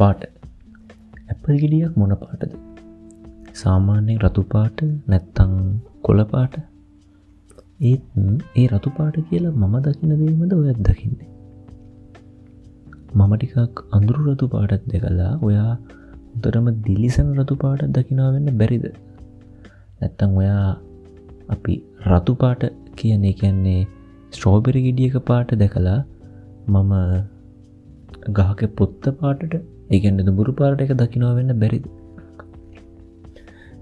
පාට ඇපල් ගෙඩියක් මොන පාටද? සාමාන්‍යයෙන් රතුපාට නැත්තං කොළපාට ඒත් ඒ රතුපාට කියලා මම දකින දේමද ඔයත් දකින්නේ? මම ටිකක් අඳුරු රතු පාටත් දෙකලා ඔයා උතරම දිලිසන් රතු පාට දකිනාවෙන්න බැරිද? නැත්තං ඔයා අපි රතු පාට කියන්නේ කියන්නේ ස්ට්‍රෝබෙරි ගෙඩියක පාට දැකලා මම ගහක පොත්ත පාටට ඒගැන්න දුඹුරු පාට එක දකිනවා වෙන්න බැරිද?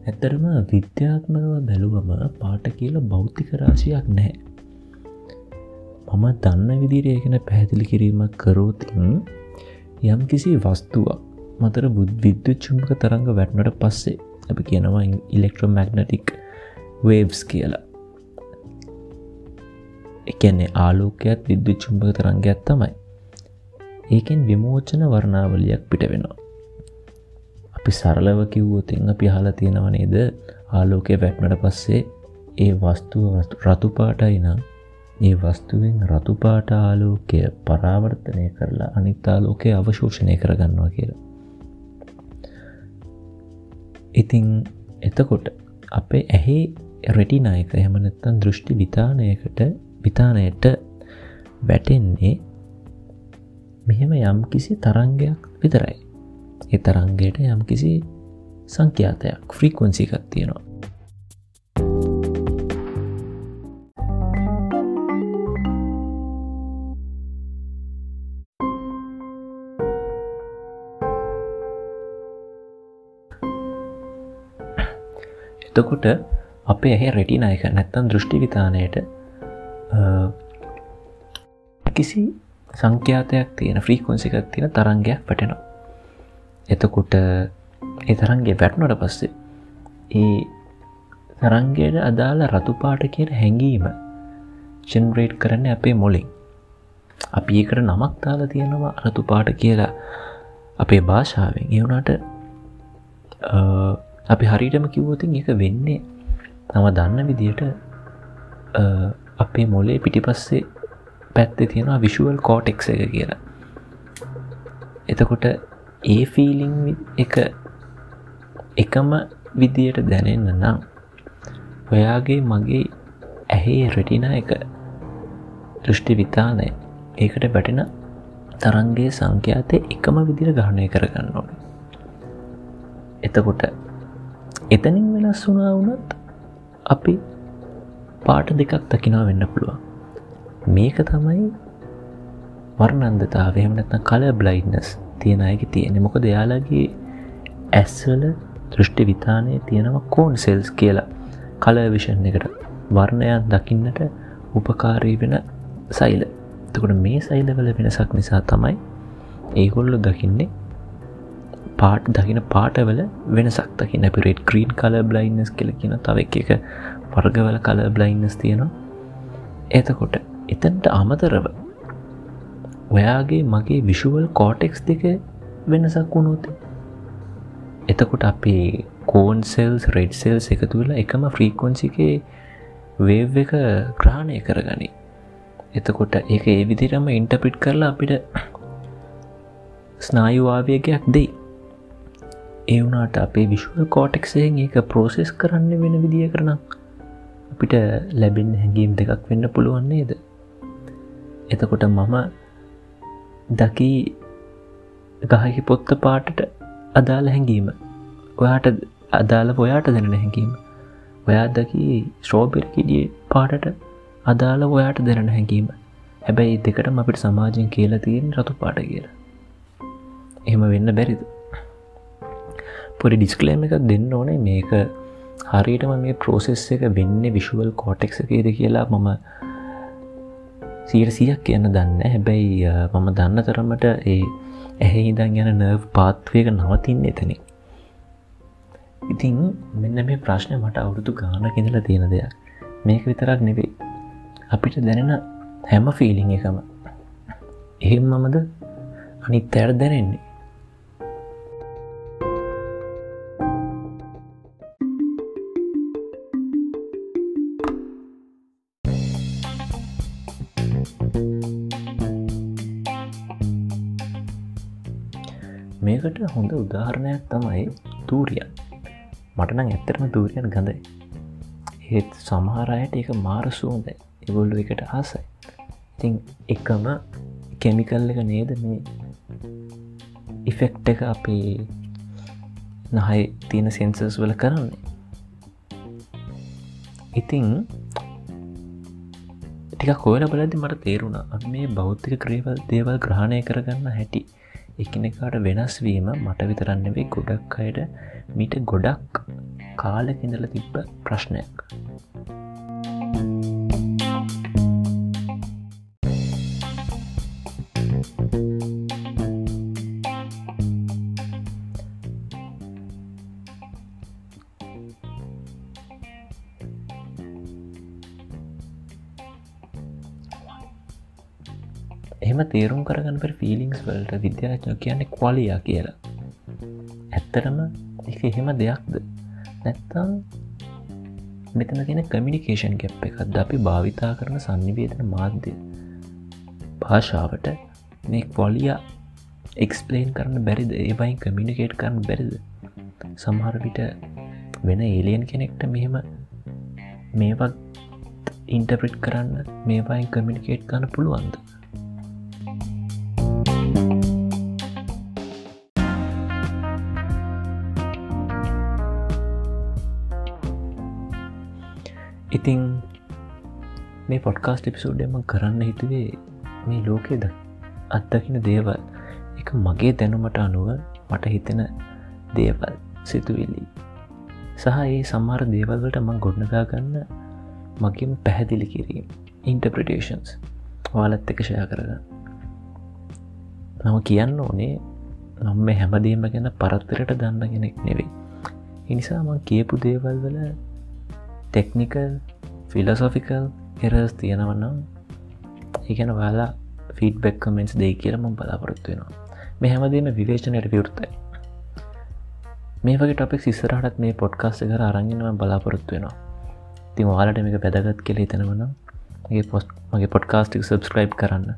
ඇත්තරම විද්‍යාත්මකව බැලුවම පාට කියල බෞද්ධික රාශයක් නෑ මම දන්න විදිර ඒකන පැහැදිලි කිරීමක් කරෝතින් යම් කිසි වස්තුවක් මතර බුද් විද්‍යුච්චුම්ක තරඟ වැටනට පස්සේ අපි කියනවා ඉලෙක්ට්‍රෝමැග්නටික් වේව්ස් කියලා. එකන්නේ ආලෝකයක් විද්‍යුච්චුම්භක තරංගයක් තමයි. ඒකෙන් විමෝචන වර්ණාවලියක් පිට වෙනවා. අපි සරලව කිව්වතින් අපි හලා තියෙනව නේද? ආලෝකය වැට්නට පස්සේ ඒ වස්තුව රතුපාටයි නම් ඒ වස්තුවෙන් රතුපාට ආලෝකය පරාවර්තනය කරලා අනිත්තාලෝකය අවශෝෂණය කරගන්නවා කියලා. ඉතිං එතකොට අපේ ඇහි රෙටිනායක එහමනත්තන් දෘෂ්ටි විතානයකට විතානයට වැටෙන්නේ මෙහෙම යම් කිසි තරංගයක් විතරයි. ඒ තරංගයට යම් කිසි සංඛ්‍යාතයක් ෆ්‍රීකොන්සිකක් තියෙනවා. එතකොට අපේ ඇහ රෙටිනායක නැත්තන් දෘෂ්ටි විතානයට කිසි සංඛ්‍යාතයක් තියෙන ෆ්‍රීකොන්සි එකක් තියෙන තරංගයක් වැටෙනවා. එතකොට ඒ තරන්ගේ වැටනොට පස්සේ ඒ තරන්ගේට අදාළ රතුපාට කියන හැඟීම ජෙනරේට් කරන්න අපේ මොලින් අපි ඒකට නමක් තාල තියෙනවා රතුපාට කියලා අපේ භාෂාවෙන්. එවුණට අපි හරිටම කිව්වතින් එක වෙන්නේ තම දන්න විදියට අපේ මොලේ පිටිපස්සේ පැත්ත තියෙනවා විශුවල් කෝටෙක් එක කියලා. එතකොට ඒ ෆීලිං එක එකම විදියට දැනෙන්න නම් ඔයාගේ මගේ ඇහේ රෙටින එක දෘෂ්ටි විතානය ඒකට වැටෙන තරන්ගේ සංඛ්‍යාතය එකම විදිර ගහනය කරගන්න ඕන. එතකොට එතනින් වෙනස් වුනා වුනත් අපි පාට දෙකක් දකිනා වෙන්න පුළුවන්. මේක තමයි වර්ණන්දතාව එහෙමනත්න කල බ්ලයින්නස් තියෙන අයක තියෙන මොක දෙයාලගේ ඇස්වල දෘෂ්ටි විතානය තියෙනවා කෝන් සෙල්ස් කියලා. කල විෂන් එකට. වර්ණයක් දකින්නට උපකාරී වෙන සයිල තකොට මේ සයිලවල වෙනසක් නිසා තමයි ඒගොල්ලො දකින්නේ පාට් දකින පාටවල වෙනසක්. දකින්න පිරේට් ක්‍රීන් කල බ්ලයින්නස් කියල කියන තව එක වර්ගවල කල බ්ලයින්නස් තියෙනවා. එතකොට එතන්ට අමතරව ඔයාගේ මගේ විශුවල් කෝටෙක්ස් දෙක වෙනසක් වුණෝති එතකොට අපේ කෝන් සෙල්ස් රෙඩ් සෙල්ස් එකතු වෙලා එකම ෆ්‍රීකොන්සිකේ වේව් එක ග්‍රහණය කරගනි. එතකොට ඒක ඒ විදිරම ඉන්ටපිට් කරලා අපිට ස්නායුවාවයගයක් දෙයි. ඒ වුනාට අපේ විශ්ව කෝටෙක්සයෙන් ඒක ප්‍රෝසෙස් කරන්න වෙන විදිිය කරනම් අපිට ලැබෙන් හැඟීම් දෙකක් වෙන්න පුළුවන්නේද එතකොට මම දකි ගහහි පොත්ත පාටට අදාළ හැඟීම ඔයාට අදාළ ඔයාට දෙන හැඟීම ඔයා දකි ශ්‍රෝපිරකිඩිය පාටට අදාළ ඔයාට දෙරන හැඟීම. හැබැයි දෙකට අපිට සමාජයෙන් කියලා තියෙන රතු පාට කියලා. එහෙම වෙන්න බැරිද? පොඩි ඩිස්කලේම එකක් දෙන්න ඕනේ. මේක හරියටම මේ ප්‍රෝසෙස් එක වෙන්න විශුවල් කෝටෙක් එකේද කියලා මම සීර සියක් කියන්න දන්න. හැබැයි මම දන්න තරමට ඒ ඇහැ ඉදන් යන නර්ව් පාත්වයක නවතින්න එතන ඉතින් මෙන්න මේ ප්‍රශ්නය මට අවුරුදු ගාන කෙඳල තියෙන දෙයක්. මේක විතරක් නෙවෙයි. අපිට දැනෙන හැම ෆිලිං එකම. එහෙම මමද අනිත් ඇර දැනෙන්නේ. මේකට හොඳ උදාහරණයක් තමයි තූරියන් මටනම් ඇත්තරම දූරියන් ගඳයි. ඒත් සමහරයට එක මාර සුවඳයි එගොල්ලු එකට ආසයි. ඉතින් එකම කෙමිකල් එක නේද මේ ඉෆෙක්් එක අපි නහයි තියෙන සෙන්සර්ස් වල කරන්නේ. ඉතිං ටික කොයල බලදි මට තේරුණා. මේ බෞද්ධික ක්‍රීවල් දේවල් ග්‍රහණය කරගන්න හැටි එකනෙකාට වෙනස්වීම මට විතරන්නවෙේ ගොඩක් අයට මිට ගොඩක් කාලකිඳල තිබ්බ ප්‍රශ්නයක්. එහම තේරුම් කරගන්න පර ෆිලිංස් වලට විද්‍යාචන කියන්නේ කොලියා කියලා. ඇත්තරම එක එහෙම දෙයක්ද? නැත්තම් මෙතන තියෙන කමිනිකේෂන් ගැප් එකත් අපි භාවිතා කරන සන්නිවේදන මාධ්‍ය භාෂාවට මේ කොලිය එක්ස්පලේන් කරන්න බැරිද? ඒබයින් කමිනිකේට් කරන්න බැරිද? සමහර විට වෙන ඒලියන් කෙනෙක්ට මෙහෙම මේවක් ඉන්ටප්‍රිට් කරන්න මේවායින් කමිනිකේට් කරන්න පුළුවන්ද? ඉතිං මේ පොඩ්කාස්ට එපිසෝඩ්ඩම කරන්න හිතුවේ මේ ලෝකෙද අත්දකින දේවල්. එක මගේ දැනුමට අනුව මට හිතෙන දේවල් සිතුවිලි. සහ ඒ සම්මාර දේවල්වලට මං ගොඩනගා ගන්න මගේම පැහැදිලි කිරීම. ඉන්ටප්‍රටේෂන්ස් වාලත් එක ෂය කරගන්න. නම කියන්න ඕනේ නම් මේ හැමදීම ගැන පරත්තරට දන්න කෙනෙක් නෙවෙයි. එනිසා මං කියපු දේවල් වල ටෙක්නිකල් ෆිලසොෆිකල් එරස් තියෙනවන්නම් ඒගැන වාලා ෆීඩබෙක් කමෙන්ස් දෙයි කියලම බලාපොරොත්තු වෙනවා. මේ හැමදීම විවේචනයට විවෘත්තයි මේ වගේ ටොපික් සිස්සරහටත් මේ පොඩ්කාස්ට කර අරගෙනව බලාපොරොත්තු වෙනවා. තින් වාලට මේක පැදගත් කෙලෙ තෙනවනම් ගේ පොස්් මගේ පොඩ්කාස්ටික් සබස්ක්‍රයිබ් කරන්න.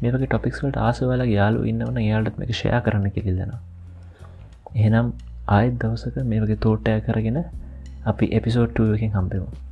මේ වගේ ටොපික්ස්වලට ආසවල යාලු ඉන්නවන යාලට මේක ෂය කරන්න කිරිදෙන එහෙනම් ආයත් දවසක මේ වගේ තෝටය කරගෙන අපි එපිසෝඩ්ටුවකින් හම්බෙමු.